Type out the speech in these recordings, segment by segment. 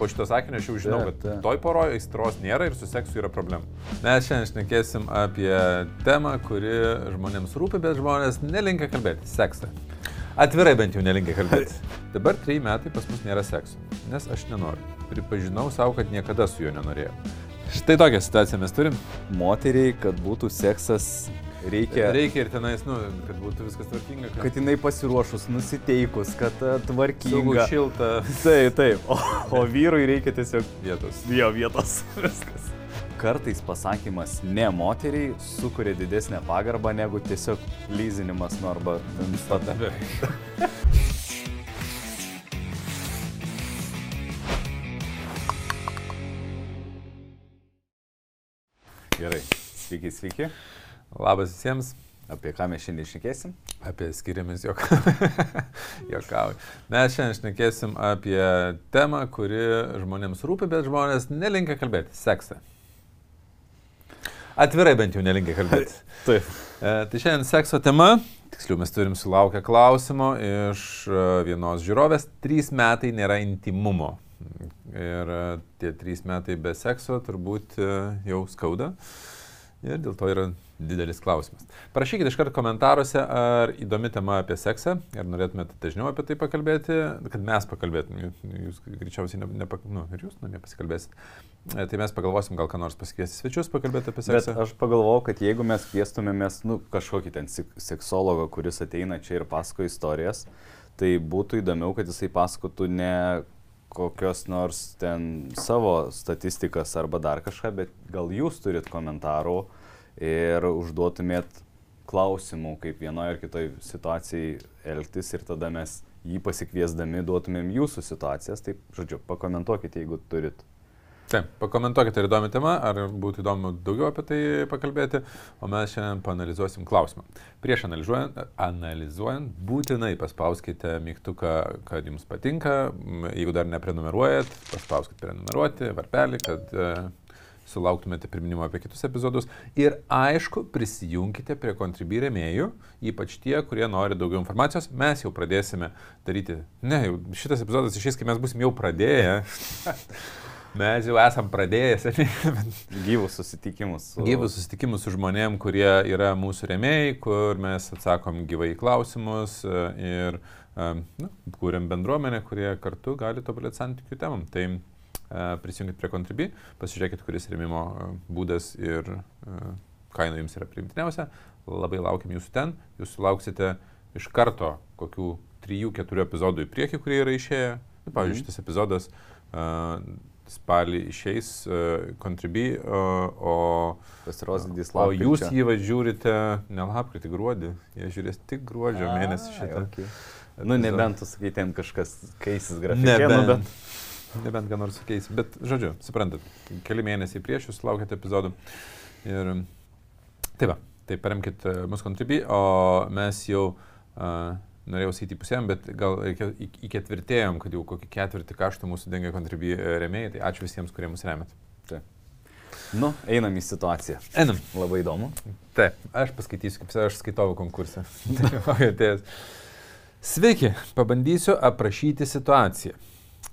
po šito sakinio aš jau žinau, Taip, kad taip. toj poroje aistros nėra ir su seksu yra problemų. Mes šiandien šnekėsim apie temą, kuri žmonėms rūpi, bet žmonės nelinkia kalbėti - seksą. Atvirai bent jau nelinkia kalbėti. Dabar trejai metai pas mus nėra sekso, nes aš nenoriu. Pripažinau savo, kad niekada su juo nenorėjau. Štai tokią situaciją mes turim. Moteriai, kad būtų seksas, reikia, Reikia ir tenais, nu, kad būtų viskas tvarkinga, kad, kad jinai pasiruošus, nusiteikus, kad saugu, tvarkinga. šilta Taip, taip. O, o vyrui reikia tiesiog vietos. jo vietos. Viskas. Kartais pasakymas ne moteriai sukuria didesnę pagarbą negu tiesiog lyzinimas, nu arba ten stada. Gerai. Sveiki, sveiki. Labas visiems. Apie ką mes šiandien šnekėsim? Apie skiriamis jok... jokauju. Mes šiandien šnekėsim apie temą, kuri žmonėms rūpi, bet žmonės nelinkia kalbėti - seksą. Atvirai bent jau nelinkia kalbėti. Taip. E, tai šiandien sekso tema, tiksliau mes turim sulaukę klausimo iš e, vienos žiūrovės, trys metai nėra intimumo. Ir e, tie trys metai be sekso turbūt e, jau skauda. Ir dėl to yra didelis klausimas. Parašykite iškart komentaruose, ar įdomi tema apie seksą, ar norėtumėte dažniau apie tai pakalbėti, kad mes pakalbėtume. Jūs greičiausiai, ne, ne, nu, ir jūs namie pasikalbėsit. E, Tai mes pagalvosim, gal ką nors pasikviesti svečius pakalbėti apie Bet seksą. aš pagalvojau, kad jeigu mes kvieštumėmės, nu, kažkokį ten sek- seksologą, kuris ateina čia ir pasako istorijas, tai būtų įdomiau, kad jisai pasakotų ne kokios nors ten savo statistikas arba dar kažką, bet gal jūs turit komentarų ir užduotumėt klausimų, kaip vienoje ar kitoje situacijai elgtis ir tada mes jį pasikviesdami duotumėm jūsų situacijas. Taip, žodžiu, pakomentuokite, jeigu turit. Taip, pakomentuokite, ar įdomi tema, ar būtų įdomu daugiau apie tai pakalbėti, o mes šiandien panalizuosim klausimą. Prieš analizuojant, analizuojant būtinai paspauskite mygtuką, kad jums patinka, jeigu dar neprenumeruojat, paspauskite prenumeruoti, varpelį, kad e, sulauktumėte priminimo apie kitus epizodus. Ir aišku, prisijunkite prie kontribį rėmėjų, ypač tie, kurie nori daugiau informacijos. Mes jau pradėsime daryti, ne, šitas epizodas išės, kai mes busim jau pradėję. Mes jau esam pradėję Gyvus susitikimus. Su... gyvus susitikimus su žmonėm, kurie yra mūsų remėjai, kur mes atsakom gyvai klausimus e, ir e, nu, kūrėm bendruomenę, kurie kartu gali tobulėti santykių temam. Tai e, prisijungit prie Contribui, pasižiūrėkit, kuris remimo būdas ir kaina jums yra priimtiniausia. Labai laukiam jūsų ten. Jūs sulauksite iš karto kokių 3-4 epizodų į priekį, kurie yra išėję. Nu, Pavyzdžiui, Mhm. šitas epizodas uh, spalį išeis uh, Contribui, uh, o O jūs jį va žiūrite ne lapkritį, gruodį, jie žiūrės tik gruodžio mėnesį šitą. Okay. Nu, nebent tu sakai, ten kažkas keisis grafikai. Nu, Nebent, bet... nebent ką nors sukeis. Bet, žodžiu, suprantat, keli mėnesiai prieš jūs laukite epizodų. Ir tai va, tai paremkit uh, mus Contribui, o mes jau uh, norėjau sakyti pusėm, bet gal į, ketvirtėjom, kad jau kokį ketvirtį kaštų mūsų dengia Contribui uh, remėjai. Tai ačiū visiems, kurie mus remėt. Nu, einam į situaciją. Einam. Labai įdomu. Taip, aš paskaitysiu, kaip aš skaitau konkursą. Sveiki, pabandysiu aprašyti situaciją.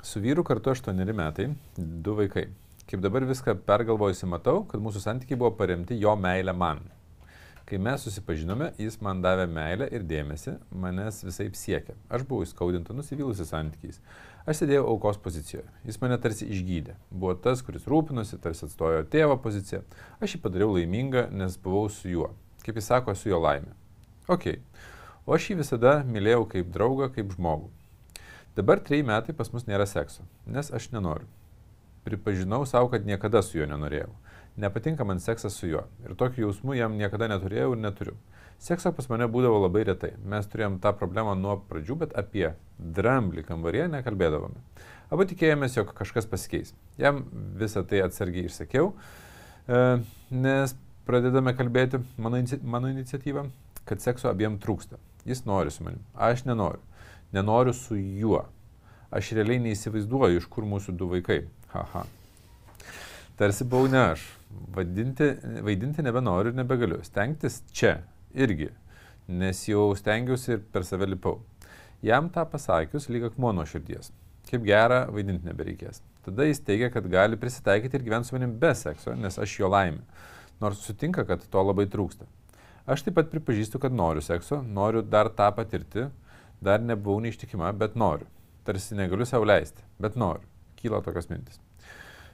Su vyru kartu 8 metai, du vaikai. Kaip dabar viską pergalvojusi matau, kad mūsų santykiai buvo paremti jo meilė man. Kai mes susipažinome, jis man davė meilę ir dėmesį, manęs visai siekė. Aš buvau įskaudinta, nusivylusi santykiais. Aš sėdėjau aukos pozicijoje. Jis mane tarsi išgydė. Buvo tas, kuris rūpinosi, tarsi atstojo tėvo poziciją. Aš jį padariau laimingą, nes buvau su juo. Kaip jis sako, su jo laimė. Ok. O aš jį visada mylėjau kaip draugą, kaip žmogų. Dabar treji metai pas mus nėra sekso, nes aš nenoriu. Pripažinau savo, kad niekada su juo nenorėjau. Nepatinka man seksas su juo. Ir tokių jausmų jam niekada neturėjau ir neturiu. Seksą pas mane būdavo labai retai. Mes turėjom tą problemą nuo pradžių, bet apie dramblį kambaryje nekalbėdavome. Abu tikėjomės, jog kažkas pasikeis. Jam visą tai atsargiai išsakiau, e, nes pradedame kalbėti mano, mano iniciatyvą, kad sekso abiem trūksta. Jis nori su manim, aš nenoriu. Nenoriu su juo. Aš realiai neįsivaizduoju, iš kur mūsų du vaikai. Haha. Tarsi buvau ne aš. Vadinti, vaidinti nebenoriu ir nebegaliu. Stengtis čia irgi, nes jau stengiausi ir per save lipau. Jam tą pasakius lyg akmuo nuo širdies. Kaip gera, vaidinti nebereikės. Tada jis teigia, kad gali prisitaikyti ir gyventi su manim be sekso, nes aš jo laimė. Nors sutinka, kad to labai trūksta. Aš taip pat pripažįstu, kad noriu sekso, noriu dar tą patirti, dar nebuvau neištikima, bet noriu. Tarsi negaliu savo leisti, bet noriu. Kyla tokios mintis.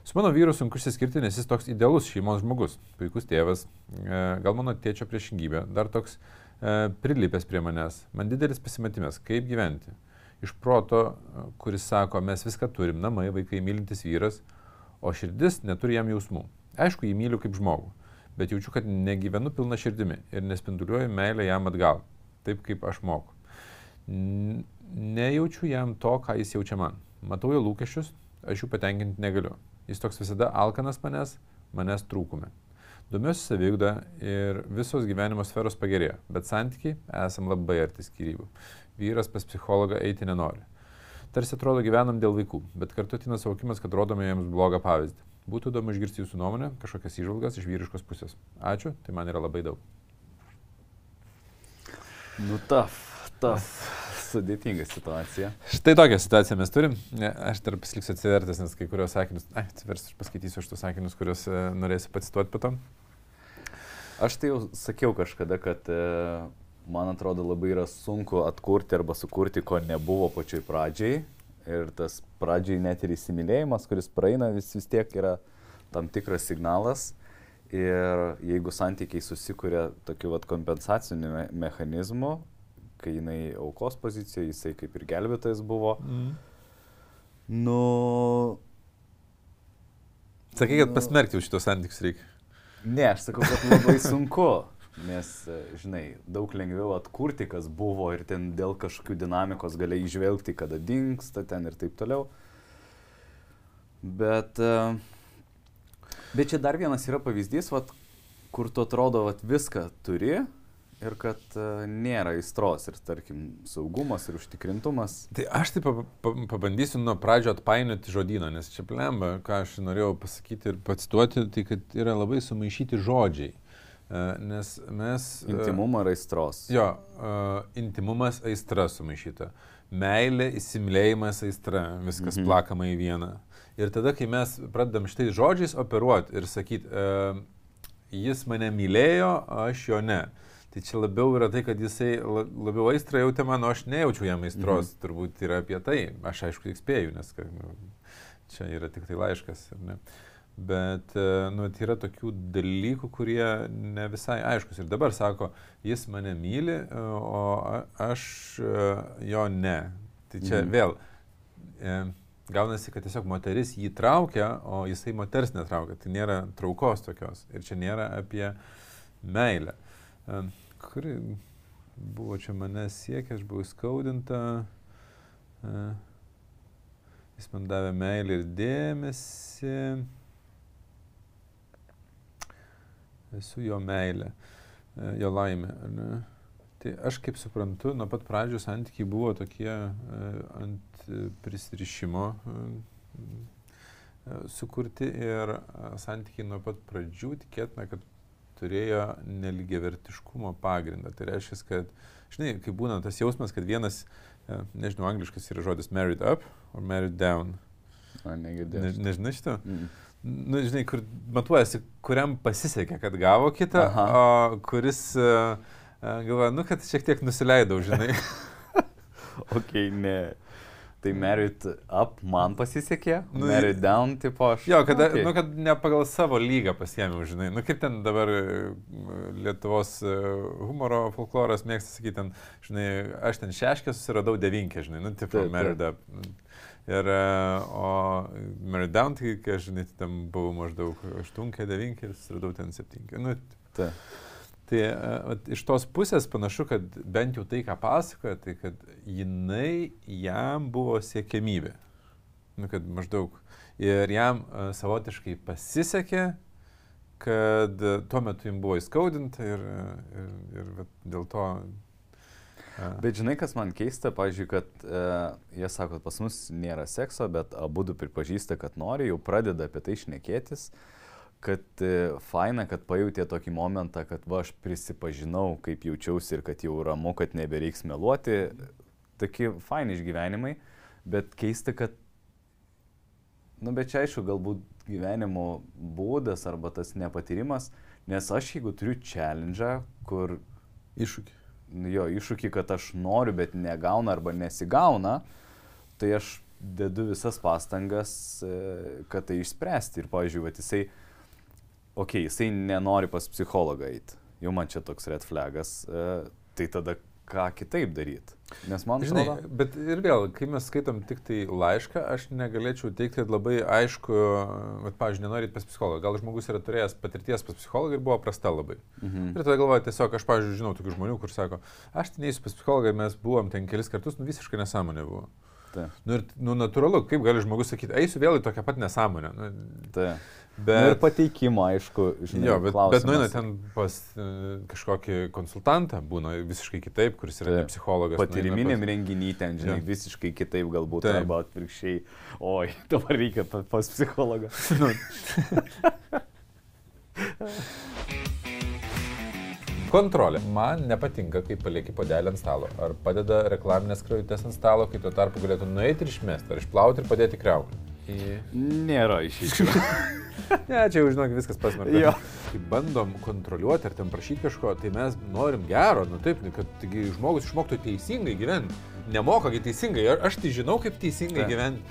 Su mano vyru sunku išsiskirti, nes jis toks idealus šeimos žmogus, puikus tėvas, e, gal mano tėčio priešingybė, dar toks e, prilipęs prie manęs. Man didelis pasimetimas, kaip gyventi iš proto, kuris sako, mes viską turim, namai, vaikai, mylintis vyras, o širdis neturi jam jausmų. Aišku, jį myliu kaip žmogų, bet jaučiu, kad negyvenu pilna širdimi ir nespinduliuoju meilę jam atgal, taip kaip aš moku. Nejaučiu jam to, ką jis jaučia man. Matau jo lūkesčius, aš jų patenkinti negaliu. Jis toks visada alkanas manęs, manęs trūkume. Domiuosi savigdą ir visos gyvenimo sferos pagerėjo, bet santykiai esam labai arti skirybų vyras pas psichologą eiti nenori. Tarsi atrodo gyvenam dėl vaikų, bet kartu atina suvokimas, kad rodome jiems blogą pavyzdį. Būtų įdomu išgirsti jūsų nuomonę, kažkokias įžvalgas iš vyriškos pusės. Ačiū, tai man yra labai daug. Nu, taf, taf. Sudėtinga situacija. Štai tokią situaciją mes turim. Aš dar pasiliksiu atsivertęs, nes kai kurios sakinius, ai, atsiversiu ir paskaitysiu aš tus sakinius, kuriuos e, norėsiu pacituoti po to. Aš tai jau sakiau kažkada, kad e, man atrodo, labai yra sunku atkurti arba sukurti, ko nebuvo pačioj pradžiai. Ir tas pradžiai net ir įsimylėjimas, kuris praeina, vis, vis tiek yra tam tikras signalas. Ir jeigu santykiai susikuria tokiu vat, kompensaciniu me mechanizmu, kai jinai aukos pozicijoje, jisai kaip ir gelbėtojas buvo, mm. nu... Sakai, kad nu, pasmerkti už šitos santykius reikia. Ne, aš sakau, kad labai sunku. Nes, žinai, daug lengviau atkurti, kas buvo ir ten dėl kažkokių dinamikos gali išvelgti, kada dinksta ten ir taip toliau. Bet, e, bet čia dar vienas yra pavyzdys, vat, kur tu atrodo, vat, viską turi ir kad uh, nėra aistros ir, tarkim, saugumas ir užtikrintumas. Tai aš taip pabandysiu nuo pradžio atpainioti žodyną, nes čia plemba, ką aš norėjau pasakyti ir pacituoti, tai kad yra labai sumaišyti žodžiai. E, nes mes... E, Intimumo ir aistros. Jo, uh, intimumas aistra sumaišyta. Meilė, įsimylėjimas aistra, viskas mhm. plakama į vieną. Ir tada, kai mes pradedam šitais žodžiais operuoti ir sakyti, uh, jis mane mylėjo, aš jo ne. Tai čia labiau yra tai, kad jisai labiau aistrą jautė man, o aš nejaučiu jam aistros. Mhm. Turbūt yra apie tai. Aš aišku tik spėju, nes nu, čia yra tik tai laiškas. Bet, e, nu, tai yra tokių dalykų, kurie ne visai aiškus. Ir dabar sako, jis mane myli, e, o aš e, jo ne. Tai čia mm. vėl e, gaunasi, kad tiesiog moteris jį traukia, o jisai moters netraukia. Tai nėra traukos tokios. Ir čia nėra apie meilę. E, kuri buvo čia mane siekia, aš buvau skaudinta. E, jis man davė meilę ir dėmesį. esu jo meilė, e, jo laimė. Ne? Tai aš kaip suprantu, nuo pat pradžių santykiai buvo tokie e, ant prisirišimo sukurti ir santykiai nuo pat pradžių tikėtina, kad turėjo neligiavertiškumo pagrindą. Tai reiškia, kad, žinai, kai būna tas jausmas, kad vienas, nežinau, angliškas yra žodis married up or married down. O, negirdėjau. Ne, nežinai šito? Mm nu, žinai, kur matuojasi, kuriam pasisekė, kad gavo kitą, Aha. o kuris uh, galvoja, nu, kad šiek tiek nusileidau, žinai. ok, ne. Tai merit up man pasisekė, nu, merit down, tipo aš. Jo, kad, okay. nu, kad ne pagal savo lygą pasiemiau, žinai. Nu, kaip ten dabar Lietuvos humoro folkloras mėgsta sakyti, ten, žinai, aš ten šeškę susiradau devinkę, žinai, nu, tipo, merit up. Ir, e, o Mary Down, tai, kai aš, žinai, ten buvau maždaug 8-9 ir susiradau ten 7. Nu, ta. Tai at, e, iš tos pusės panašu, kad bent jau tai, ką pasakoja, tai kad jinai jam buvo siekiamybė. Nu, kad maždaug. Ir jam uh, savotiškai pasisekė, kad uh, tuo metu jam buvo įskaudinta ir, ir, ir, dėl to Bet žinai, kas man keista, pažiūrėjau, kad e, jie sako, kad pas mus nėra sekso, bet abu du pripažįsta, kad nori, jau pradeda apie tai šnekėtis, kad e, faina, kad pajutė tokį momentą, kad va, aš prisipažinau, kaip jaučiausi ir kad jau ramu, kad nebereiks meluoti. Tokie faini išgyvenimai, bet keista, kad nu bet čia aišku, galbūt gyvenimo būdas arba tas nepatyrimas, nes aš jeigu turiu challenge, kur Iššūkį. jo iššūkį, kad aš noriu, bet negauna arba nesigauna, tai aš dedu visas pastangas, e, kad tai išspręsti. Ir, pavyzdžiui, vat, jisai, okei, okay, jisai nenori pas psichologą eiti, jau man čia toks red flagas, e, tai tada ką kitaip daryti. Nes man Žinai, atrodo, bet ir vėl, kai mes skaitom tik tai laišką, aš negalėčiau teikti, kad labai aišku, kad, pavyzdžiui, nenorit pas psichologą. Gal žmogus yra turėjęs patirties pas psichologą ir buvo prasta labai. mhm. Ir tada galvoju, tiesiog aš, pavyzdžiui, žinau tokių žmonių, kur sako, aš ten neįsiu pas psichologą, mes buvom ten kelis kartus, nu visiškai nesąmonė buvo. Tai, Nu ir, nu, natūralu, kaip gali žmogus sakyti, eisiu vėl į tokią pat nesąmonę. Nu, tai. Bet... Nu, ir bet, pateikimo, aišku, žinai, jo, bet, bet klausimas. nueina ten pas e, kažkokį konsultantą, būna visiškai kitaip, kuris yra Taip. psichologas. nueina Patyriminiam renginiui ten, žinai, Jo. visiškai kitaip galbūt, Taip. arba atvirkščiai, oi, dabar reikia pa- pas psichologą. Pas, nu, Kontrolė. Man nepatinka, kai palieki podelį ant stalo. Ar padeda reklaminės kraujutės ant stalo, kai tuo tarpu galėtų nueiti ir išmesti, ar išplauti ir padėti kreuklį. Į... Nėra išeičių. Ne, čia jau žinok, viskas pasmerkta. Jo. Kai bandom kontroliuoti ar ten prašyti kažko, tai mes norim gero, nu taip, kad taigi žmogus išmoktų teisingai gyventi. Nemoka gi teisingai, A- aš tai žinau, kaip teisingai gyventi,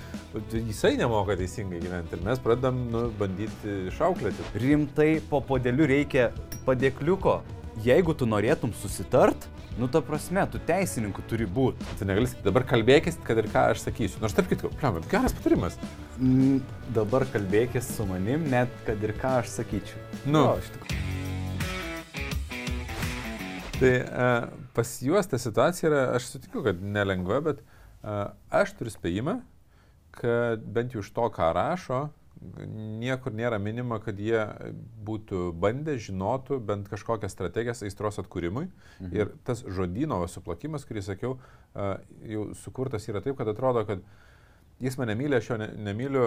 jisai nemoka teisingai gyventi ir mes pradedam nu, bandyti šauklėti. Rimtai po podeliu reikia padėkliuko. Jeigu tu norėtum susitart, nu ta prasme, tu teisininku turi būti. Tai negali sakyti, dabar kalbėkis, kad ir ką aš sakysiu. Nors tarp kitko, pliam, geras patarimas. Mm, dabar kalbėkis su manim, net kad ir ką aš sakyčiau. Nu. Jo, iš tikrųjų. Tai uh, pas juos ta situacija yra, aš sutikiu, kad nelengva, bet uh, aš turiu spėjimą, kad bent jau iš to, ką rašo, niekur nėra minima, kad jie būtų bandę, žinotų bent kažkokias strategijas aistros atkūrimui. Mhm. Ir tas žodino suplakimas, kurį sakiau, jau sukurtas yra taip, kad atrodo, kad jis mane myli, aš jo ne, nemyliu,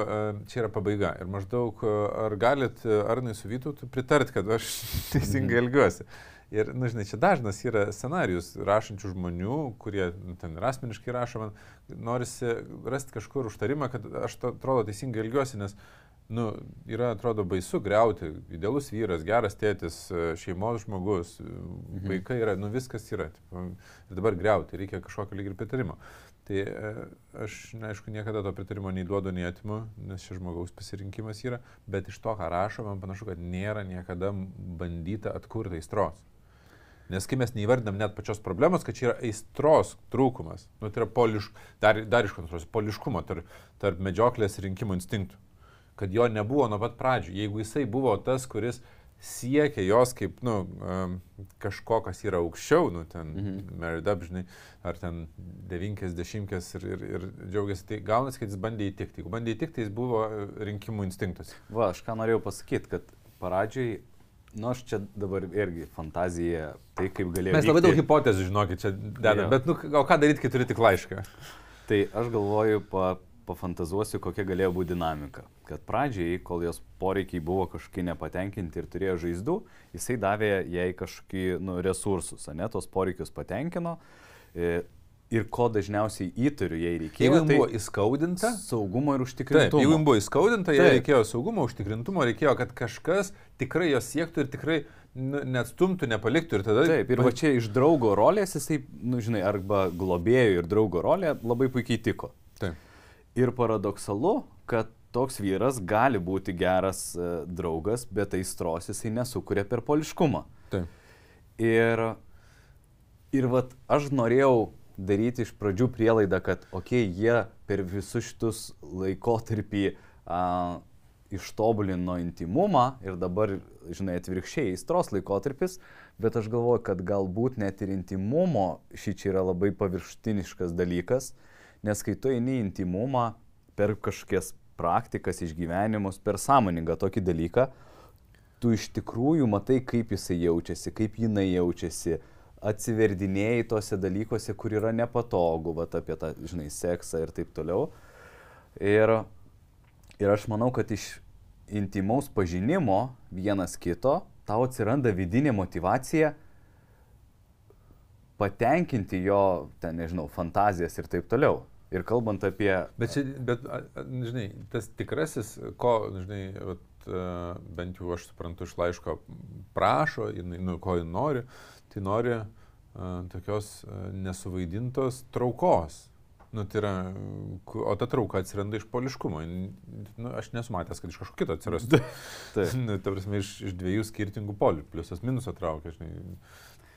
čia yra pabaiga. Ir maždaug, ar galit su Vytautu pritart, kad aš teisingai elgiuosi. Ir, na, žinai, čia dažnas yra scenarius rašančių žmonių, kurie nu, ten ir asmeniškai rašo, man norisi rasti kažkur užtarimą, kad aš to atrodo teisingai elgiuosi, nes, nu, yra, atrodo, baisu greuti. Idealus vyras, geras tėtis, šeimos žmogus, mhm. vaikai yra, nu, viskas yra. Tipo, ir dabar greuti, reikia kažkokio lyg ir pritarimo. Tai e, aš, na, aišku, niekada to pritarimo nei duodu, nei atimu, nes čia žmogaus pasirinkimas yra, bet iš to, ką rašo, man panašu, kad nėra niekada bandyta atkurti aistros. Nes kai mes neįvardinam net pačios problemos, kad čia yra aistros trūkumas, nu, tai yra poliš, dar, dar iš kontrolės, poliškumo tarp, tarp medžioklės ir rinkimų instinktų. Kad jo nebuvo nuo pat pradžių. Jeigu jisai buvo tas, kuris siekia jos kaip, nu, kažko, kas yra aukščiau, nu, ten mhm. Mary Dubžnai, ar ten devinkės, dešimtkės ir, ir, ir džiaugiasi, tai gaunasi, kad jis bandė įtikti. Jeigu bandė įtikti, tai jis buvo e, rinkimų instinktas. Va, aš ką norėjau pasakyti, kad pradžioj, nu aš čia dabar irgi fantazija, tai kaip galėjau. Mes labai daug hipotezių, žinokit, čia dedame, bet, nu, o ką daryti, kai turi tik laišką? Tai aš galvoju, pa, pafantazuosiu, kokia galėjo būti dinamika. Kad pradžiai, kol jos poreikiai buvo kažkokie nepatenkinti ir turėjo žaizdų, jisai davė jai kažkokį nu, resursus, ne, tos poreikius patenkino. Ir ko dažniausiai įtariu, jei reikėjo. Jeigu jis tai buvo įskaudinta, saugumo ir Taip, užtikrintumo. jeigu jums buvo įskaudinta, jai Taip. reikėjo saugumo, užtikrintumo, reikėjo, kad kažkas tikrai jos siektų ir tikrai neatstumtų, nepaliktų ir tada... Taip, ir va čia iš draugo rolės jisai, nu žinai, arba globėjo ir draugo rolė labai puikiai tiko. Taip. Ir paradoksalu, kad toks vyras gali būti geras e, draugas, bet aistros jisai nesukuria per poliškumą. Taip. Ir, ir vat aš norėjau daryti iš pradžių prielaidą, kad, okei, okay, jie per visus šitus laikotarpį a, ištobulino intimumą ir dabar, žinai, atvirkščiai aistros laikotarpis, bet aš galvoju, kad galbūt net ir intimumo šį čia yra labai paviršutiniškas dalykas, nes kai tu eini intimumą per kažkokias praktikas, išgyvenimus, per sąmoningą tokį dalyką, tu iš tikrųjų matai, kaip jisai jaučiasi, kaip jinai jaučiasi, atsiverdinėjai tose dalykuose, kur yra nepatogu, va apie tą, žinai, seksą ir taip toliau. Ir, ir aš manau, kad iš intimaus pažinimo vienas kito tau atsiranda vidinė motivacija patenkinti jo, ten nežinau, fantazijas ir taip toliau. Ir kalbant apie... Bet, čia, bet žinai, tas tikrasis, ko, žinai, bent jau aš suprantu iš laiško, prašo, jinai, nu, ko ji nori, tai nori a, tokios a, nesuvaidintos traukos. Nu, tai yra, o ta trauka atsiranda iš poliškumo. Nu, aš nesu matęs, kad iš kažko kito atsirastų. Taip. nu, ta prasme, iš, iš dviejų skirtingų polių. Pliusas minusą traukia, žinai.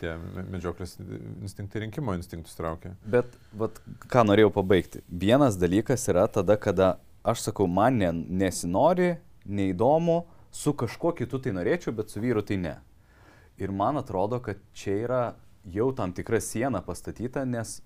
Tie me- medžioklės instinktai rinkimo instinktus traukia. Bet, vat, ką norėjau pabaigti. Vienas dalykas yra tada, kada aš sakau, man ne, nesinori, neįdomu, su kažkuo kitu tai norėčiau, bet su vyru tai ne. Ir man atrodo, kad čia yra jau tam tikra siena pastatyta, nes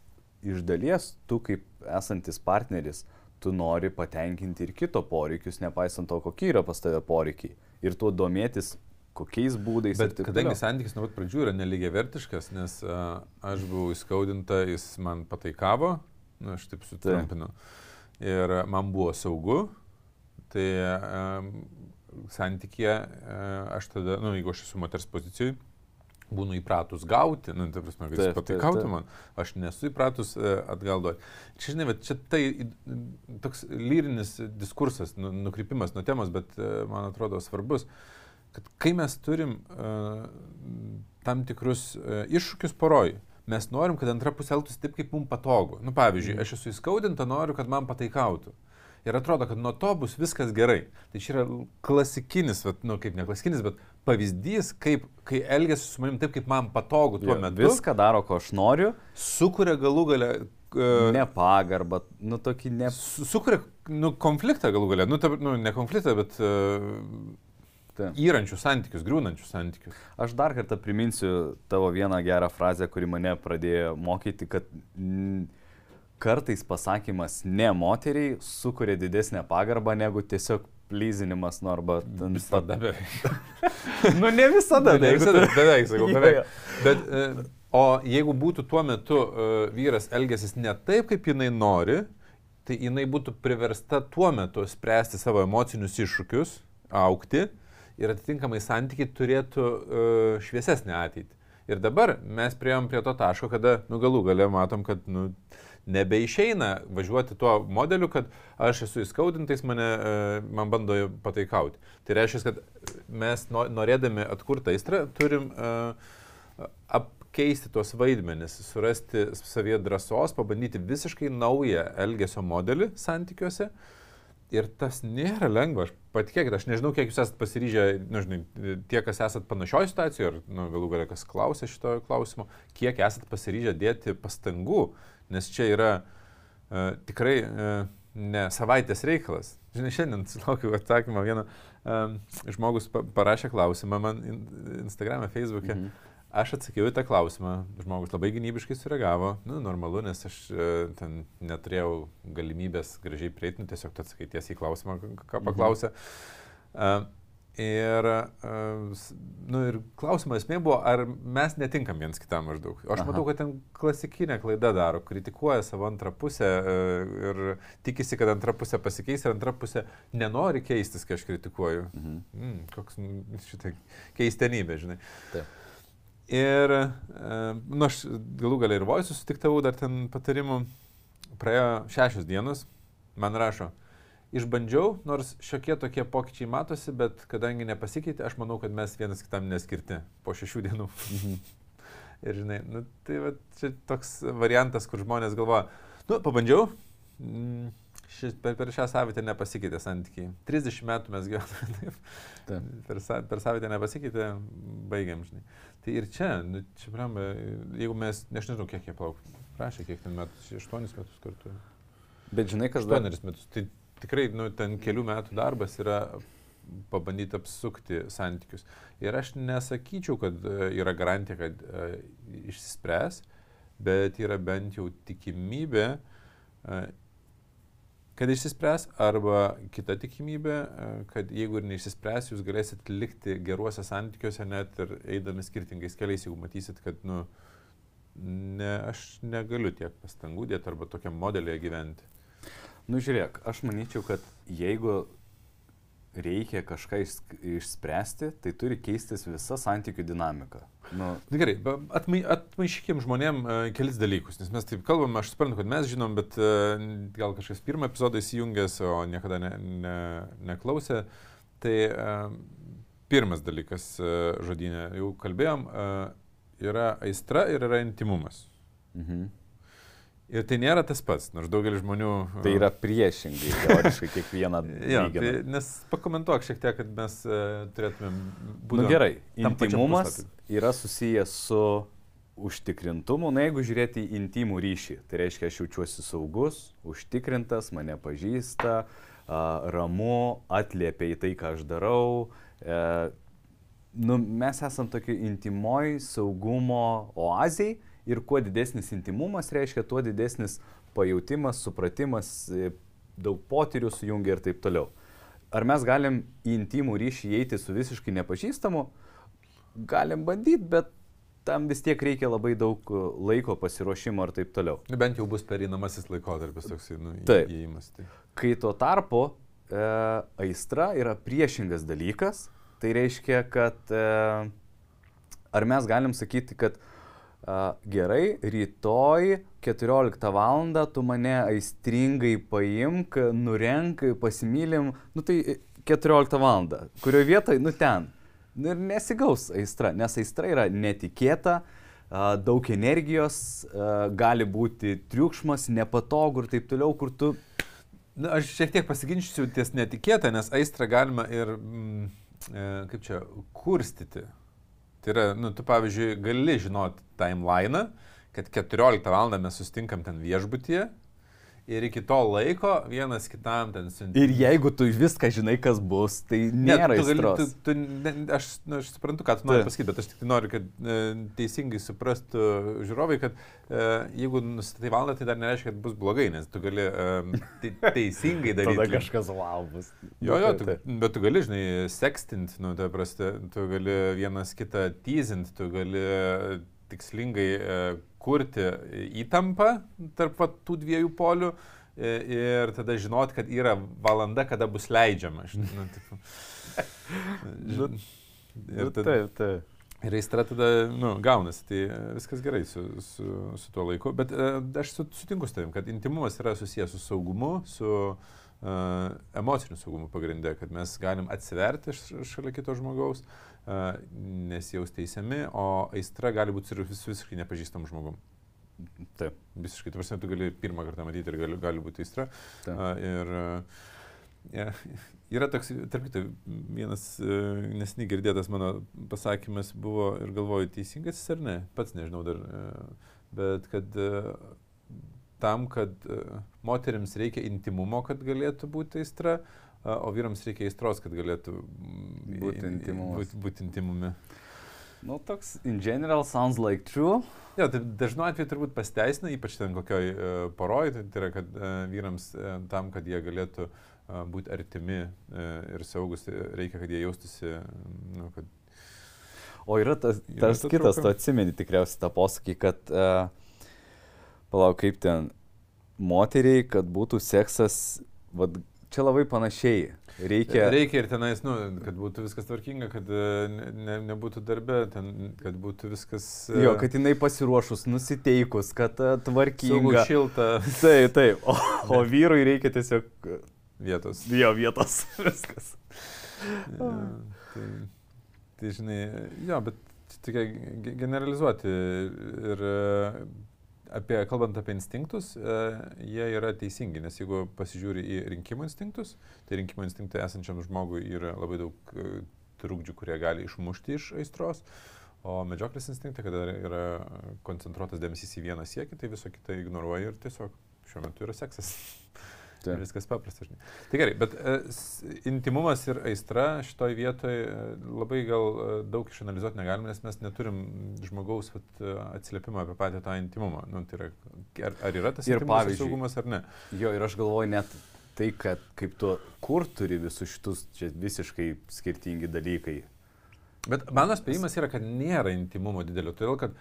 iš dalies tu kaip esantis partneris, tu nori patenkinti ir kito poreikius, nepaisant to, kokie yra pas tave poreikiai. Ir tuo domėtis, kokiais būdais. ir Bet kadangi toliau. santykis nuo pat pradžių yra nelygiai vertiškas, nes uh, aš buvau įskaudinta, jis man pataikavo, nu, aš taip sutrumpinu, ir uh, man buvo saugu, tai um, santykė aš tada, nu, jeigu aš esu moters pozicijoje, būnu įpratus gauti, nu, tai prasme, kad jis pataikautų man, aš nesu įpratus uh, atgal duoti. Čia, žinai, bet čia tai toks lyrinis diskursas, nu, nukrypimas nuo temos, bet uh, man atrodo svarbus kad kai mes turim uh, tam tikrus uh, iššūkius poroj, mes norim, kad antra pusė elgtųsi taip, kaip mums patogu. Nu, pavyzdžiui, aš esu įskaudinta, noriu, kad man pataikautų. Ir atrodo, kad nuo to bus viskas gerai. Tai čia yra klasikinis, vat, nu kaip ne klasikinis, bet pavyzdys, kaip, kai elgesi su manim taip, kaip man patogu tuo Jo, metu, Viską daro, ko aš noriu, sukuria galų galę... Uh, nepagarbą, nu tokį ne... su- Sukuria nu, konfliktą galų galę. Nu, ta, nu, ne konfliktą, bet uh, Taip. įrančius santykius, griūnančius santykius. Aš dar kartą priminsiu tavo vieną gerą frazę, kuri mane pradėjo mokyti, kad mm, kartais pasakymas ne moteriai sukuria didesnę pagarbą negu tiesiog plyzinimas, nu arba... ten- Visada beveik. Nu ne visada, Ne jeigu visada, tu- beveik, sakau, beveik. Bet, e, o jeigu būtų tuo metu e, vyras elgėsis ne taip, kaip jinai nori, tai jinai būtų priversta tuo metu spręsti savo emocinius iššūkius, aukti ir atitinkamai santykiai turėtų e, šviesesnę ateitį. Ir dabar mes prieėm prie to taško, kada, nu galų gale matom, kad, nu, nebeišeina važiuoti tuo modeliu, kad aš esu įskaudintais, mane, e, man bando pataikauti. Tai reiškia, kad mes no- norėdami atkurti aistrą turim uh, apkeisti tuos vaidmenis, surasti savyje drąsos, pabandyti visiškai naują elgesio modelį santykiuose. Ir tas nėra lengva, aš patikėkit, aš nežinau, kiek jūs esate pasiryžę, nežinau, tie, kas esate panašioje situacijoje, ar nu, galų galia kas klausė šito klausimo, kiek esate pasiryžę dėti pastangų, nes čia yra uh, tikrai uh, ne savaitės reikalas. Žinai, šiandien sulaukiu atsakymą, vieną um, žmogus pa parašė klausimą man in, Instagram'e, Facebook'e. Mhm. Aš atsakiau į tą klausimą, žmogus labai gynybiškai sureagavo, nu, normalu, nes aš e, ten neturėjau galimybės gražiai prieiti, nu, tiesiog tu atsakai tiesiai į klausimą, ką paklausė. Mhm. Ir, uh, nu, ir klausimo esmė buvo, ar mes netinkam viens kitam maždaug. O aš Aha. matau, kad ten klasikinė klaida daro, kritikuoja savo antrą pusę uh, ir tikisi, kad antra pusė pasikeis ir antra pusė nenori keistis, kai aš kritikuoju. Mhm. Mm, koks mm, šitai keistenybė, žinai. Taip. Ir, e, nu, aš galų galę ir Voisu sutiktavau dar ten patarimų. Praėjo šešios dienos, man rašo, išbandžiau, nors šiokie tokie pokyčiai matosi, bet kadangi nepasikeitė, aš manau, kad mes vienas kitam neskirti po šešių dienų. Mhm. Ir žinai, nu, tai va, čia toks variantas, kur žmonės galvoja, nu, pabandžiau, mm, šis, per, per šią savaitę nepasikeitė santykiai. 30 metų mes gyvename taip. Taip. Per, sa- per savaitę nepasikeitė, baigiam, žinai. Tai ir čia, nu, čia, pramba, jeigu mes, ne, aš nežinau, kiek jie plauk, prašė, kiek ten metų, 8 metus kartu. Bet žinai, kas dar... 8 metus. Tai tikrai, nu, ten kelių metų darbas yra pabandyti apsukti santykius. Ir aš nesakyčiau, kad e, yra garantija, kad e, išsispręs, bet yra bent jau tikimybė, e, kad išsispręs, arba kita tikimybė, e, kad jeigu ir neišsispręs, jūs galėsit likti geruose santykiuose, net ir eidami skirtingais keliais, jeigu matysit, kad, nu, ne, aš negaliu tiek pastangų dėti arba tokiam modelėje gyventi. Nu žiūrėk, aš manyčiau, kad jeigu reikia kažką iš- išspręsti, tai turi keistis visa santykių dinamika. Nu, Na gerai, ba- atmai, atmaišykim žmonėm uh, kelis dalykus, nes mes taip kalbam, aš suprantu, kad mes žinom, bet uh, gal kažkas pirmą epizodą įsijungęs, o niekada ne, ne, neklausė. Tai uh, pirmas dalykas uh, žodinė, jau kalbėjom, uh, yra aistra ir yra intimumas. mhm. Ir tai nėra tas pats, nors daugelis žmonių... uh, Tai yra priešingai, teoriškai kiekvieną Ja, tai, nes pakomentuok šiek tiek, kad mes uh, turėtumėm būti... Nu gerai, intimumas yra susijęs su užtikrintumu. Na jeigu žiūrėti į intimų ryšį, tai reiškia, aš jaučiuosi saugus, užtikrintas, mane pažįsta, a, ramu, atliepia į tai, ką aš darau. E, nu, mes esam tokie intimoj saugumo oaziai ir kuo didesnis intimumas reiškia, tuo didesnis pajūtimas, supratimas, e, daug potyrių sujungia ir taip toliau. Ar mes galim į intimų ryšį įeiti su visiškai nepažįstamu? Galim bandyti, bet tam vis tiek reikia labai daug e, laiko pasiruošimo ir taip toliau. Nu, bent jau bus pereinamasis laikotarpis toks, nu, įėjimas. Tai. Kai tuo tarpu e, aistra yra priešingas dalykas, tai reiškia, kad e, ar mes galim sakyti, kad a, gerai, rytoj 14 val. tu mane aistringai paimk, nurenk, pasimylim, nu tai 14 val. kurioje vietoje, nu ten. Nu ir nesigaus aistra, nes aistra yra netikėta, daug energijos, gali būti triukšmas, nepatogu ir taip toliau, kur tu Na, aš šiek tiek pasiginčysiu ties netikėtą, nes aistrą galima ir, mm, e, kaip čia, kurstyti. Tai yra, nu, tu pavyzdžiui, gali žinoti timeline, kad 14 val. mes sustinkam ten viešbutyje ir iki to laiko vienas kitam ten siunti. Ir jeigu tu viską žinai, kas bus, tai nėra tu gali, tu, tu, ne, aš, nu, aš suprantu, ką tu nori pasakyti, bet aš tik tai noriu, kad e, teisingai suprastų žiūrovai, kad e, jeigu nustatai valandą, tai dar nereiškia, kad bus blogai, nes tu gali e, te, teisingai daryti. Tada kažkas wow bus. Jo, jo, tu, bet tu gali, žinai, sekstint, nu, tai prasta, tu gali vienas kitą teasint, tu gali tikslingai e, kurti įtampą tarp tų dviejų polių e, ir tada žinot, kad yra valanda, kada bus leidžiama. Žinai, nu, tipo, Nu, ir, tada, Taip, taip. ir aistra tada, nu, gaunasi, tai viskas gerai su, su, su tuo laiku. Bet e, aš su- sutinku su tavim, kad intimumas yra susijęs su saugumu, su uh, emociniu saugumu pagrindė, kad mes galim atsiverti šalia kito žmogaus, uh, nesijaus teisiami, o aistra gali būti ir vis, visiškai nepažįstam žmogum. Taip. Visiškai, tu prasme, tu gali pirmą kartą matyti ir gali, gali būti aistra. Taip. Ir ja, yra toks, tarp kitų, vienas uh, nesiniai girdėtas mano pasakymas buvo ir galvoju, teisingas jis ar ne, pats nežinau dar, uh, bet kad uh, tam, kad uh, moteriams reikia intimumo, kad galėtų būti aistra, o vyrams reikia aistros, kad galėtų mm, Būti in- in- intymumas. Būti, intimumi. Nu, toks, in general, sounds like true. Jo, tai dažnu atveju turbūt pasteisina, ypač ten kokioj uh, poroj, tai, tai yra, kad uh, vyrams uh, tam, kad jie galėtų uh, būti artimi uh, ir saugus, reikia, kad jie jaustųsi, nu, kad O yra tas, Yra tas ta kitas, tu atsimeni tikriausiai tą posakį, kad, uh, palauk, kaip ten, moteriai, kad būtų seksas, vad, čia labai panašiai. Reikia, reikia ir tenais, nu, kad būtų viskas tvarkinga, kad uh, ne, ne, nebūtų darbe, ten, kad būtų viskas... Uh, jo, kad jinai pasiruošus, nusiteikus, kad saugu, tvarkinga. šilta Taip, taip. O, o vyrui reikia tiesiog, vietos. jo, vietos. Viskas. Ja, tai, tai žinai, jo, bet tokia ge- generalizuoti ir e, apie, kalbant apie instinktus, e, jie yra teisingi, nes jeigu pasižiūri į rinkimų instinktus, tai rinkimų instinktai esančiam žmogui yra labai daug e, trukdžių, kurie gali išmušti iš aistros. O medžioklės instinktai, kada yra koncentruotas dėmesys į vieną siekį, tai viso kitą ignoruoja ir tiesiog šiuo metu yra seksas. Taip. Viskas paprasta, žinai. Tai gerai, bet s- intimumas ir aistra šitoj vietoj e, labai gal e, daug išanalizuoti negalim, nes mes neturim žmogaus vat, atsiliepimo apie patį tą intimumą. Nu, tai yra, ar, ar yra tas Ir saugumas ar ne? Jo, ir aš galvoju net tai, kad kaip tu, kur turi visus šitus čia visiškai skirtingi dalykai. Bet mano spėjimas yra, kad nėra intimumo didelio, todėl kad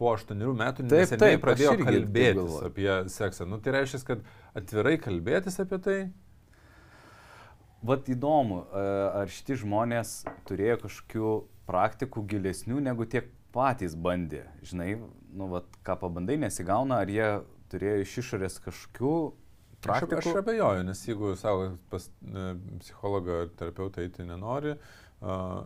po aštuonių metų Taip, taip, pradėjo taip kalbėtis galvoju. apie seksą. Nu, tai reiškia, kad atvirai kalbėtis apie tai, vat įdomu, e, ar šitie žmonės turėjo kažkokių praktikų gilesnių negu tiek patys bandė. Žinai, nu, vat, ką pabandai, nesigauna, ar jie turėjo iš išorės kažkokių praktikų. Aš, aš abejoju, nes jeigu savo pas ne, psichologą ar terapeutą eiti nenori, uh,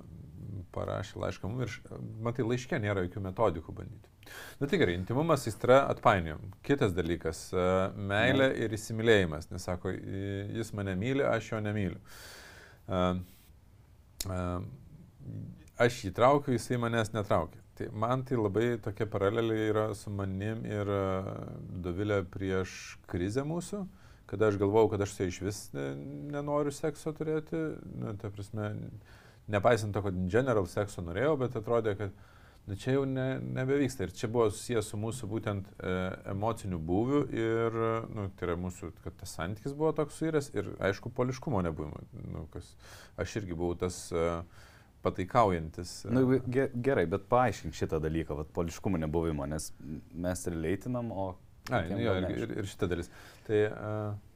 parašė laišką mums ir, matai, laiškė nėra jokių metodikų bandyti. Na tai gerai, intimumas įstra atpainiojom. Kitas dalykas uh, - meilė ir įsimylėjimas. Nes sako, jis mane myli, aš jo nemyliu. Uh, uh, aš jį traukiu, jisai manęs netraukia. Tai man tai labai tokia paralelė yra su manim ir Dovilė prieš krizę mūsų, kada aš galvojau, kad aš su ja iš vis nenoriu sekso turėti, nu, ta prasme, nepaisant to, kad general sekso norėjau, bet atrodė, kad nu, čia jau ne, nebevyksta. Ir čia buvo susijęs su mūsų būtent e, emociniu būviu ir, nu, tai yra mūsų, kad tas santykis buvo toks suiręs ir, aišku, poliškumo nebuvimo. Nu, kas, aš irgi buvau tas e, pataikaujantis. Na, nu, gerai, bet paaiškink šitą dalyką, vad, poliškumo nebuvimo, nes mes releitinam, o... Ai, nu, jo, ir, ir, ir šitą dalis. Tai uh,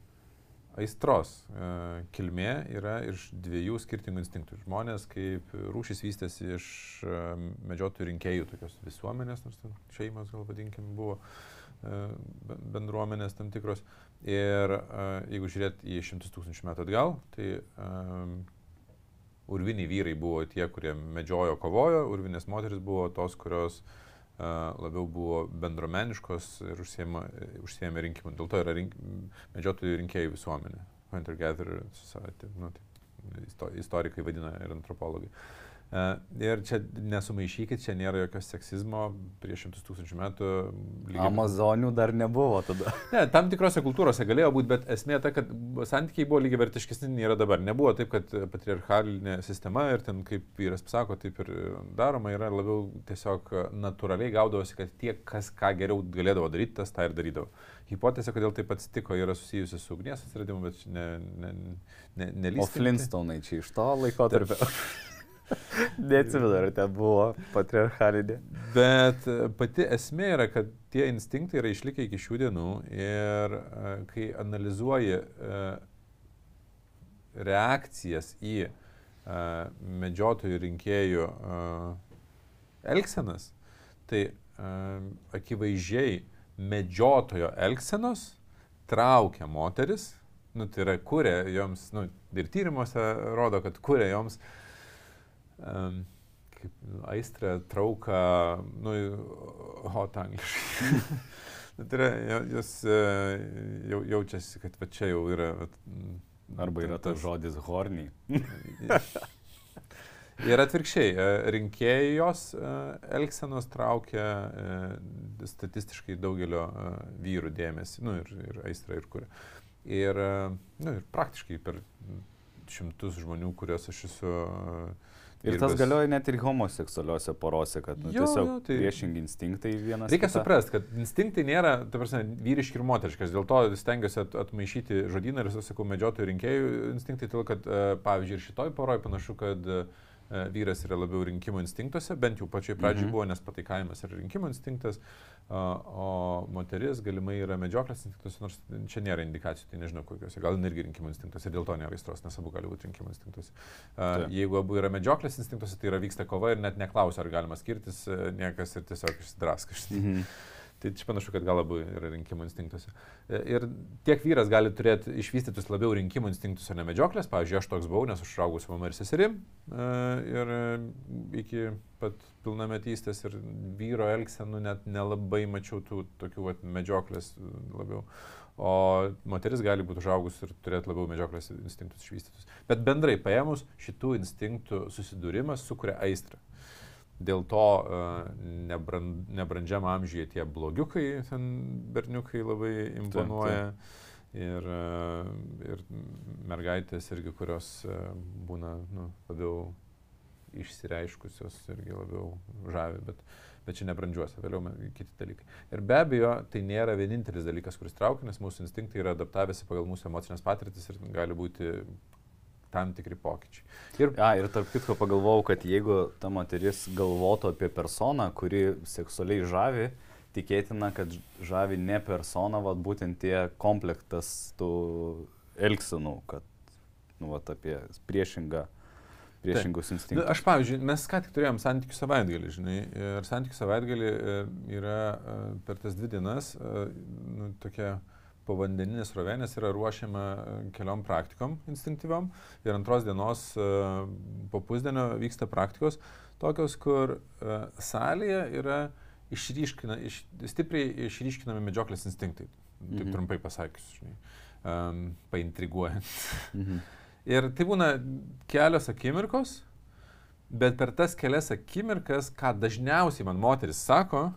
aistros uh, kilmė yra iš dviejų skirtingų instinktų. Žmonės kaip rūšis vystėsi iš uh, medžiotojų rinkėjų, tokios visuomenės, nors ten šeimos, gal vadinkim, buvo uh, bendruomenės tam tikros. Ir jeigu žiūrėt į šimtus tūkstančių metų atgal, tai uh, urviniai vyrai buvo tie, kurie medžiojo, kovojo, urvinės moteris buvo tos, kurios uh, labiau buvo bendromeniškos ir užsiemė rinkimų. Dėl to yra rink, medžiotojų rinkėjų visuomenė. Hunter-gatherer society, nu, tai istorikai vadina ir antropologai. Uh, ir čia nesumaišykit, čia nėra jokio seksizmo prieš šimtus tūkstančių metų. Lygiai... Amazonių dar nebuvo tada. Ne, tam tikrose kultūrose galėjo būti, bet esmė ta, kad santykiai buvo lygiai vertiškesni nei yra dabar. Nebuvo taip, kad patriarchalinė sistema ir ten, kaip vyras sako, taip ir daroma, yra labiau tiesiog natūraliai gaudavosi, kad tie, kas ką geriau galėdavo daryti, tas tą ir darydavo. Hipotezė, kodėl taip atsitiko, yra susijusi su ugnies atsiradimu, bet ne, ne, ne, nelysime. O Flintstonai čia iš to laiko tarp. Neatsimenu, ar ten buvo patriarchalinė. Bet e, pati esmė yra, kad tie instinktai yra išlikę iki šių dienų ir e, kai analizuoji e, reakcijas į medžiotojų rinkėjų elgsenas, tai akivaizdžiai medžiotojo elgsenos traukia moteris, nu, tai yra kuria joms, nu, ir tyrimuose rodo, kad kuria joms uh, um, kaip aistrę, trauką, nu, hot angliškai. tai yra, jos e, jau, jaučiasi, kad va čia jau yra. Va, Arba yra tas žodis horniai. Ir atvirkščiai, e, rinkėjos e, elgsenos traukia statistiškai daugelio vyrų dėmesį, nu ir, ir aistrą ir kuria. Ir, nu, ir praktiškai per šimtus žmonių, kuriuos aš esu uh, Ir, ir tas vis... galioja net ir homoseksualiuose porose, kad nu, jo, tiesiog jo, tai... priešingi instinktai vienas. Reikia suprasti, kad instinktai nėra, ta prasme, vyriški ir moteriškas. Dėl to stengiuosi at, atmaišyti žodyną ir, sakau, medžiotojų rinkėjų instinktai, todėl kad, e, pavyzdžiui, ir šitoj poroj panašu, kad uh, vyras yra labiau rinkimų instinktuose, bent jau pačioj pradžioj mhm. buvo, nes pataikavimas yra rinkimų instinktas, o moteris galimai yra medžioklės instinktuose, nors čia nėra indikacijų, tai nežinau kokiuose, gal irgi rinkimų instinktuose, dėl to nėra aistros, nes abu gali būti rinkimų instinktuose. Tai. Jeigu abu yra medžioklės instinktuose, tai yra vyksta kova ir net neklausia, ar galima skirtis, e, niekas ir tiesiog išsidraska. Mhm. Tai čia panašu, kad gal labiau yra rinkimų instinktuose. Ir tiek vyras gali turėti išvystytus labiau rinkimų instinktus, o ne medžioklės. Pavyzdžiui, aš toks buvau, nes užaugau su mama ir seserim. E, ir iki pat pilnametystės ir vyro elgsenų net nelabai mačiau tų tokių vat, medžioklės labiau. O moteris gali būti užaugus ir turėti labiau medžioklės instinktus išvystytus. Bet bendrai paėmus, šitų instinktų susidūrimas sukuria aistrą. Dėl to uh, nebrand, nebrandžiam amžiuje tie blogiukai, ten berniukai labai imponuoja. Taip, taip. Ir, uh, ir mergaitės irgi, kurios uh, būna nu, labiau išsireiškusios irgi labiau žavi, bet, bet čia nebrandžiuose, vėliau kiti dalykai. Ir be abejo, tai nėra vienintelis dalykas, kuris traukia, nes mūsų instinktai yra adaptavęsi pagal mūsų emocinės patirtis ir gali būti tam tikri pokyčiai. Ir, ja, ir tarp kitko pagalvojau, kad jeigu ta moteris galvotų apie personą, kuri seksualiai žavi, tikėtina, kad žavi ne persona, vad būtent tie komplektas tų elgsenų, kad nu, vat, apie priešingą, priešingus instinktus. Aš, pavyzdžiui, mes ką tik turėjom santykių savaitgalį, žinai, ir santykių savaitgalį e, yra e, per tas dvi dienas e, nu, tokia povandeninės rovenės yra ruošiama e, keliom praktikom instinktyviom ir antros dienos e, po pusdienio vyksta praktikos tokios, kur e, salėje yra išryškina, iš, stipriai išryškinami medžioklės instinktai. Taip Mhm. trumpai pasakius, žinai, um, paintriguojant. Mhm. Ir tai būna kelios akimirkos, bet per tas kelias akimirkas, ką dažniausiai man moteris sako,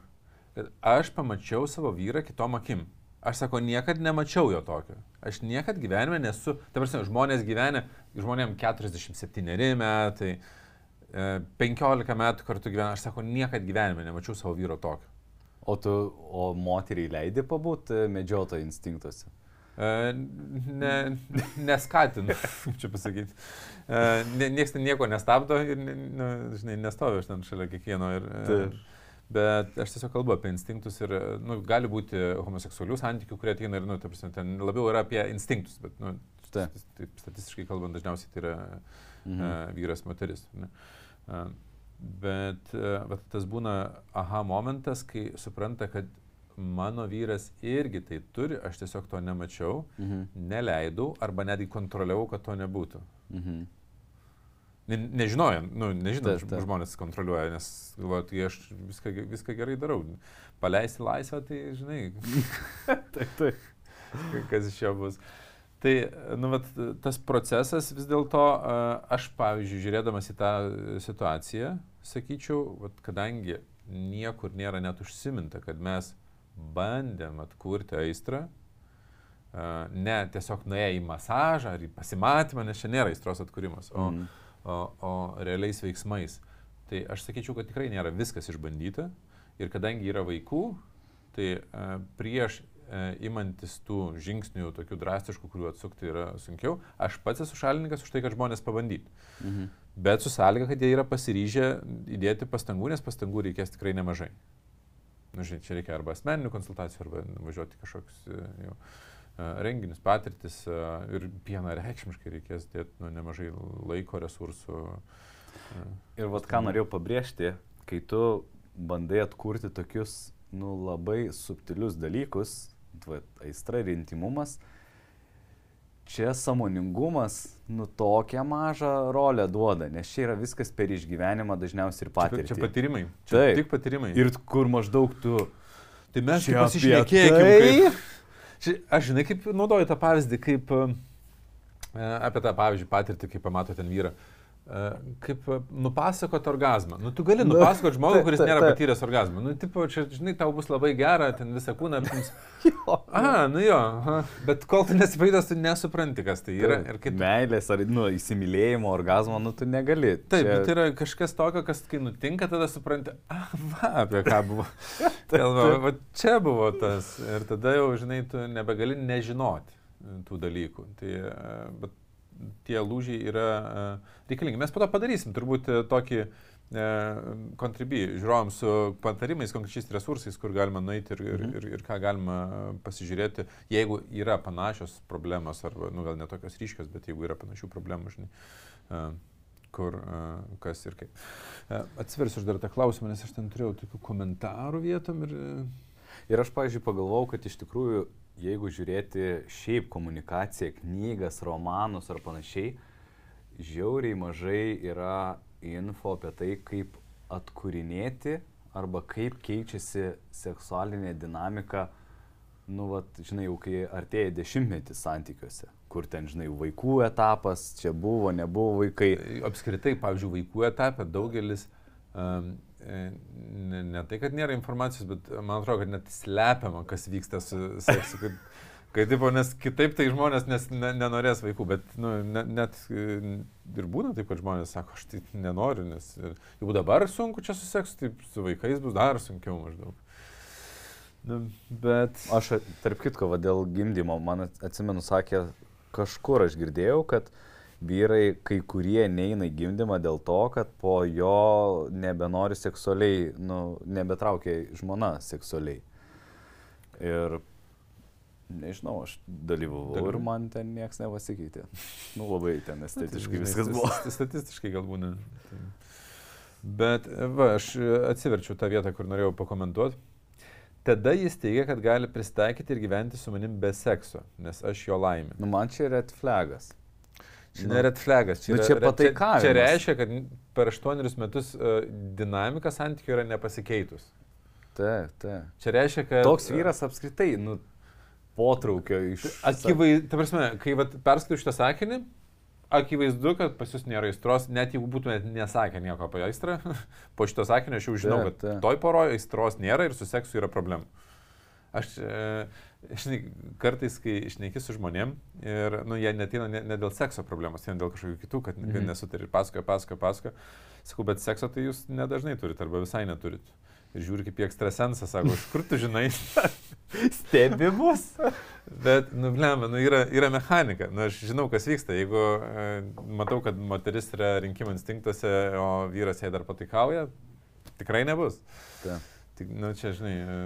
kad aš pamačiau savo vyrą kitom akim. Aš sako, niekad nemačiau jo tokio. Aš niekad gyvenime nesu, ta prasme, žmonės gyvenę, žmonėm 47 metai, e, 15 metų kartu gyvena, aš sako, niekad gyvenime nemačiau savo vyro tokio. O tu, o moteriai leidi pabūti medžiotojo instinktuose? E, Ne, neskatinu, kaip čia pasakyti. E, Ne, niekas nieko nestabdo ir, ne- nu, žinai, nestoviu aš ten šalia kiekvieno. Ir, e, Taip. Bet aš tiesiog kalbu apie instinktus ir, nu, gali būti homoseksualių santykių, kurie ateina ir, nu, ta prasme, ten labiau yra apie instinktus, bet, nu, Taip. statistiškai kalbant, dažniausiai tai yra Mhm. mhm. vyras, moteris. Ne? E, Bet e, vat tas būna aha momentas, kai supranta, kad mano vyras irgi tai turi, aš tiesiog to nemačiau, Mhm. neleidau arba netgi kontroliavau, kad to nebūtų. Mhm. Ne, nežinojant, nu, nežinant, Taip, taip. žmonės kontroliuoja, nes galvoju, tai aš viską, viską gerai darau. Paleisti laisvę, tai žinai, Taip, taip. kas iš jo bus. Tai, nu, vat, tas procesas vis dėlto, aš, pavyzdžiui, žiūrėdamas į tą situaciją, sakyčiau, vat, kadangi niekur nėra net užsiminta, kad mes bandėm atkurti aistrą, ne tiesiog nuėję į masažą ar į pasimatymą, nes čia nėra aistros atkūrimas, o, Mhm. O, o realiais veiksmais. Tai aš sakyčiau, kad tikrai nėra viskas išbandyta ir kadangi yra vaikų, tai a, prieš a, imantis tų žingsnių, tokių drastiškų, kurių atsukti yra sunkiau, aš pats esu šalininkas už tai, kad žmonės pabandytų. Mhm. Bet su sąlyga, kad jie yra pasiryžę įdėti pastangų, nes pastangų reikės tikrai nemažai. Na, žinai, čia reikia arba asmeninių konsultacijų, arba važiuoti kažkokius e, jau, e, renginius, patirtis e, ir vienareikšmiškai reikės dėti nu, nemažai laiko, resursų. e. Ir vad ką norėjau pabrėžti, kai tu bandai atkurti tokius, nu, labai subtilius dalykus, vat, aistra ir intimumas, čia samoningumas, nu, tokią mažą rolę duoda, nes čia yra viskas per išgyvenimą dažniausiai ir Čia, patirtį. čia patyrimai. Čia Taip. tik patyrimai. Ir kur maždaug tu... tai mes Čia čia pasišnekėkime. Ši, aš žinai, kaip naudoju tą pavyzdį, kaip e, apie tą pavyzdį patirtį, kai pamato ten vyrą. E, Kaip e, nupasakot orgasmą. Nu, tu gali Nu, nupasakot žmogui, kuris taip, nėra taip. patyręs orgasmą. Nu, tipo, čia, žinai, tau bus labai gera, ten visą kūną apims. Jo. A, nu jo, aha. bet kol tu nesipaidęs, tu nesupranti, kas tai yra. Ir kaip... Meilės ar, nu, įsimylėjimo, orgasmo, nu, tu negali. Taip, Čia- bet tai yra kažkas tokio, kas kai nutinka, tada supranti, ah, va, apie ką buvo. Kalba, va, čia buvo tas. Ir tada jau, žinai, tu nebegali nežinoti tų dalykų. Tai, e, bet tie lūžiai yra e, reikalingi. Mes po to padarysim turbūt e, tokį kontribį, žiūrovom su patarimais, konkrečiais resursais, kur galima nueiti ir, ir, Mhm. ir, ir ką galima pasižiūrėti, jeigu yra panašios problemos, arba, nu, gal netokios ryškios, bet jeigu yra panašių problemų, žinai, e, kur, e, kas ir kaip. E, Atsiversiu aš dar tą klausimą, nes aš ten turėjau tokių komentarų vietom ir... e, Ir aš, pavyzdžiui, pagalvojau, kad iš tikrųjų, jeigu žiūrėti šiaip komunikaciją, knygas, romanus ar panašiai, žiauriai mažai yra info apie tai, kaip atkūrinėti arba kaip keičiasi seksualinė dinamika, nu, vat, žinai, jau kai artėja dešimtmetis santykiuose, kur ten, žinai, vaikų etapas, čia buvo, nebuvo vaikai. Apskritai, pavyzdžiui, vaikų etape daugelis, um, ne, ne tai, kad nėra informacijos, bet man atrodo, kad net slepiama, kas vyksta su seksu. Kad, Kai taip, nes kitaip tai žmonės nes, ne, nenorės vaikų, bet nu, ne, net e, ir būna taip, kad žmonės sako, aš tai nenoriu, nes ir, jau dabar sunku čia su seksu, taip su vaikais bus dar sunkiau maždaug. Nu, bet... Aš, tarp kitko, va, dėl gimdymo, man at- atsimenu, sakė, kažkur aš girdėjau, kad vyrai kai kurie neina į gimdymą dėl to, kad po jo nebenori seksualiai, nu, nebetraukia žmona seksualiai. Ir, Nežinau, aš dalyvavau Dalyvavai? ir man ten niekas nepasikeitė. Nu, labai ten estetiškai Tai, viskas žinai, buvo. sta- Statistiškai galbūt. Ne. Tai- Bet, va, aš atsiverčiau tą vietą, kur norėjau pakomentuoti. Tada jis teigia, kad gali pristaikyti ir gyventi su manim be sekso, nes aš jo laimė. Nu, man čia red flagas. Čia ne red flagas, čia, Nu, čia pataikavimas. Čia reiškia, kad per aštuonerius metus uh, dinamika santykių yra nepasikeitus. Taip, taip. Čia reiškia, kad... Toks vyras apskritai, nu, potraukio iš... Akivaizdžiai, ta prasme, kai perskaitai šitą sakinį, akivaizdu, kad pas jūs nėra aistros, net jeigu būtumėte nesakę nieko apie aistrą, po šito sakinio aš jau žinau, Taip, kad taip. toj poroje aistros nėra ir su seksu yra problemų. Aš, e, žinai, kartais, kai išneki su žmonėm ir, nu, jie netina ne, ne dėl sekso problemos, jie dėl kažkokių kitų, kad Mhm. nesutari pasakoja, pasakoja, pasakoja. Sakau, bet sekso tai jūs nedažnai turite arba visai neturit. Ir žiūri kaip į ekstrasensą, sako, iš kur tu žinai? stebimus. Bet, nu, blem, nu, yra, yra mechanika. Nu, aš žinau, kas vyksta. Jeigu e, matau, kad moteris yra rinkimų instinktuose, o vyras jai dar pataikauja, tikrai nebus. Taip. Tik, nu, čia, žinai, e,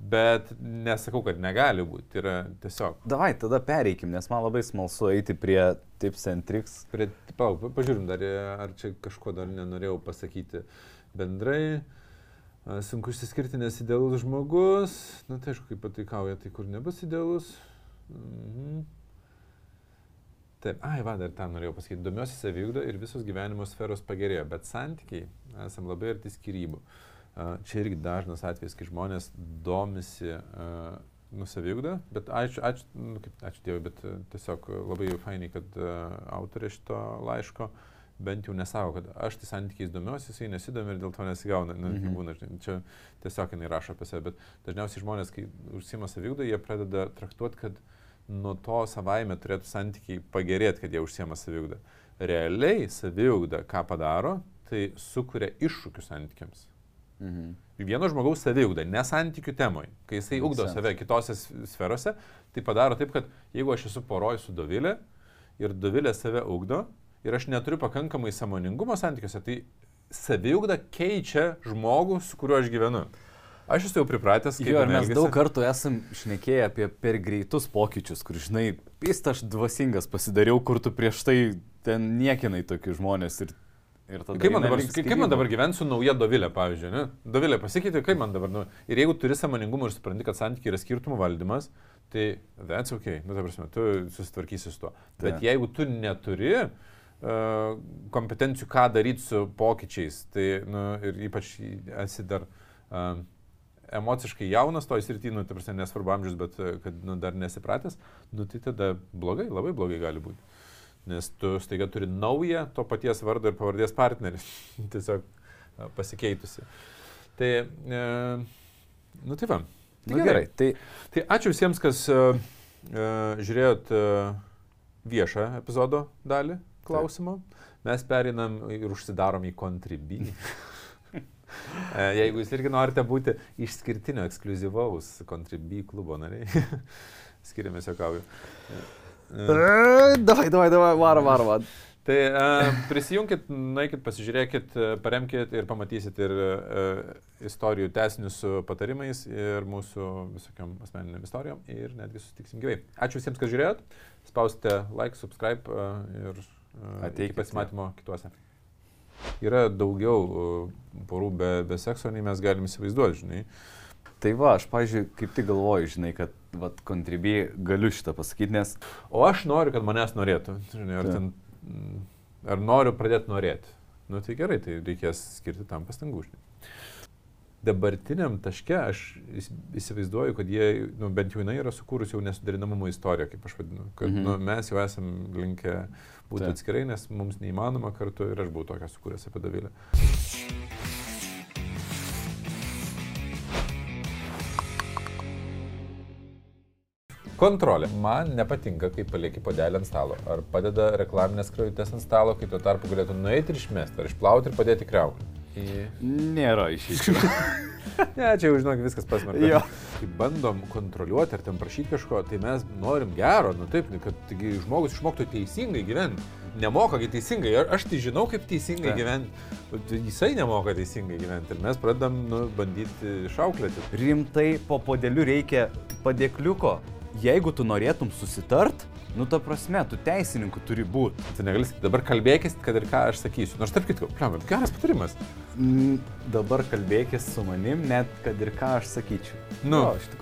bet nesakau, kad negali būti. Yra tiesiog. Davai, tada pereikim, nes man labai smalsu eiti prie tips and tricks. Prie, palauk, pa- pažiūrim dar, ar čia kažko dar nenorėjau pasakyti bendrai. Sunku išsiskirti, nes idealus žmogus. Na, tai aišku, kaip pataikauja, tai kur nebus idealus. Mhm. Taip, ai, va, dar tą norėjau pasakyti. Domiuosi saviugdą ir visos gyvenimo sferos pagerėjo, bet santykiai esam labai arti skirybų. A, Čia irgi dažnas atvejis, kai žmonės domisi nu, saviugdą, bet ačiū, ačiū, nu, kaip, ačiū Dievui, bet e, tiesiog labai fainai, kad uh, autorė šito laiško bent jau nesako, kad aš tai santykiais domiuosi, jisai nesidomi ir dėl to nesigauna. Nu, Mhm. mhm. būna, čia tiesiog jinai rašo apie save, bet dažniausiai žmonės, kai užsima saviugdą, jie pradeda traktuoti, kad nuo to savaime turėtų santykiai pagerėti, kad jie užsima saviugdą. Realiai saviugda, ką padaro, tai sukuria iššūkius santykiams. Mhm. Vieno žmogaus saviugda, ne santykių temoj. Kai jisai ugdo save kitose sferose, tai padaro taip, kad jeigu aš esu poroj su Dovilė ir Dovilė save ugdo ir aš neturiu pakankamai samoningumo santykiuose, tai saviugda keičia žmogų, su kuriuo aš gyvenu. Aš esu jau pripratęs, kaip Jo, mes elgiasi. daug kartų esam šnekėję apie per greitus pokyčius, kur, žinai, pist aš dvasingas pasidariau, kur tu prieš tai ten niekinai tokius žmonės ir. Kaip man, dabar, kaip, man dabar gyventi su nauja Dovilė, pavyzdžiui, ne? Dovilė pasikeitė, kaip man dabar, nu, ir jeigu turi samoningumą ir supranti, kad santykiai yra skirtumų valdymas, tai that's ok, nu, ta prasme, tu susitvarkysi su tuo. Bet Taip. jeigu tu neturi uh, kompetencijų, ką daryti su pokyčiais, tai, nu, ir ypač esi dar uh, emociškai jaunas toj srity, nu, ta prasme, nesvarbu amžius, bet e, kad, nu, dar nesipratęs, nu, tai tada blogai, labai blogai gali būti. Nes tu staiga turi naują to paties vardo ir pavardės partnerį, tiesiog pasikeitusi. Tai, e, nu tai va. Tai Nu, gerai, tai Tai ačiū visiems, kas uh, uh, žiūrėjot uh, viešą epizodo dalį klausimo. Mes perinam ir užsidarom į kontribį. E, Jeigu jūs irgi norite būti išskirtinio, ekskluzivaus kontribį klubo nariai, skiriamės jokauju. Davai, davai, davai, varo, varo, varo. Tai uh, prisijunkit, nueikit, pasižiūrėkit, paremkit ir pamatysit ir uh, istorijų tesinius su patarimais ir mūsų visokiam asmeniniam istorijom ir netgi susitiksim gyvai. Ačiū visiems, kas žiūrėjot. Spauskite like, subscribe uh, ir uh, Ateikit, iki pasimatymo kituose. Yra daugiau uh, porų be, be sekso, nei mes galim įsivaizduoti, žinai. Tai va, aš, pažiūrėjau, kaip tik galvoju, žinai, kad, vat, kontribį galiu šitą pasakyti, nes O aš noriu, kad manęs norėtų. Žinai, ar, ten, ar noriu pradėti norėti. Nu tai gerai, tai reikės skirti tam pastangų. Žinai. Dabartiniam taške aš įs- įsivaizduoju, kad jie, nu, bent jau jinai yra sukūrusi jau nesuderinamumo istoriją, kaip aš vadinu. Kad Mhm. nu, mes jau esam linkę būti atskirai, nes mums neįmanoma kartu ir aš buvau tokia sukūręs apie Davilę. Kontrolė. Man nepatinka, kai palieki padelį ant stalo. Ar padeda reklaminės skrajutės ant stalo, kai tuo tarpu galėtų nueiti ir išmesti, ar išplauti ir padėti kreuklį. Į... nėra išeičių. Ne, čia jau žinok, viskas pasmerkta. Jo. Kai bandom kontroliuoti ar ten prašyti kažko, tai mes norim gero, nu taip, kad taigi žmogus išmoktų teisingai gyventi. Nemoka gi teisingai, aš tai žinau, kaip teisingai Taip. gyventi, bet jisai nemoka teisingai gyventi ir mes pradedam nu, bandyti šauklėti. Rimtai po podeliu reikia padėkliuko. Jeigu tu norėtum susitart, nu ta prasme, tu teisininku turi būti. Tu negali sakyti, dabar kalbėkis, kad ir ką aš sakysiu. Nors tarp kitko, pliam, geras patarimas. Mm, dabar kalbėkis su manim, net kad ir ką aš sakyčiau. Nu. Jo.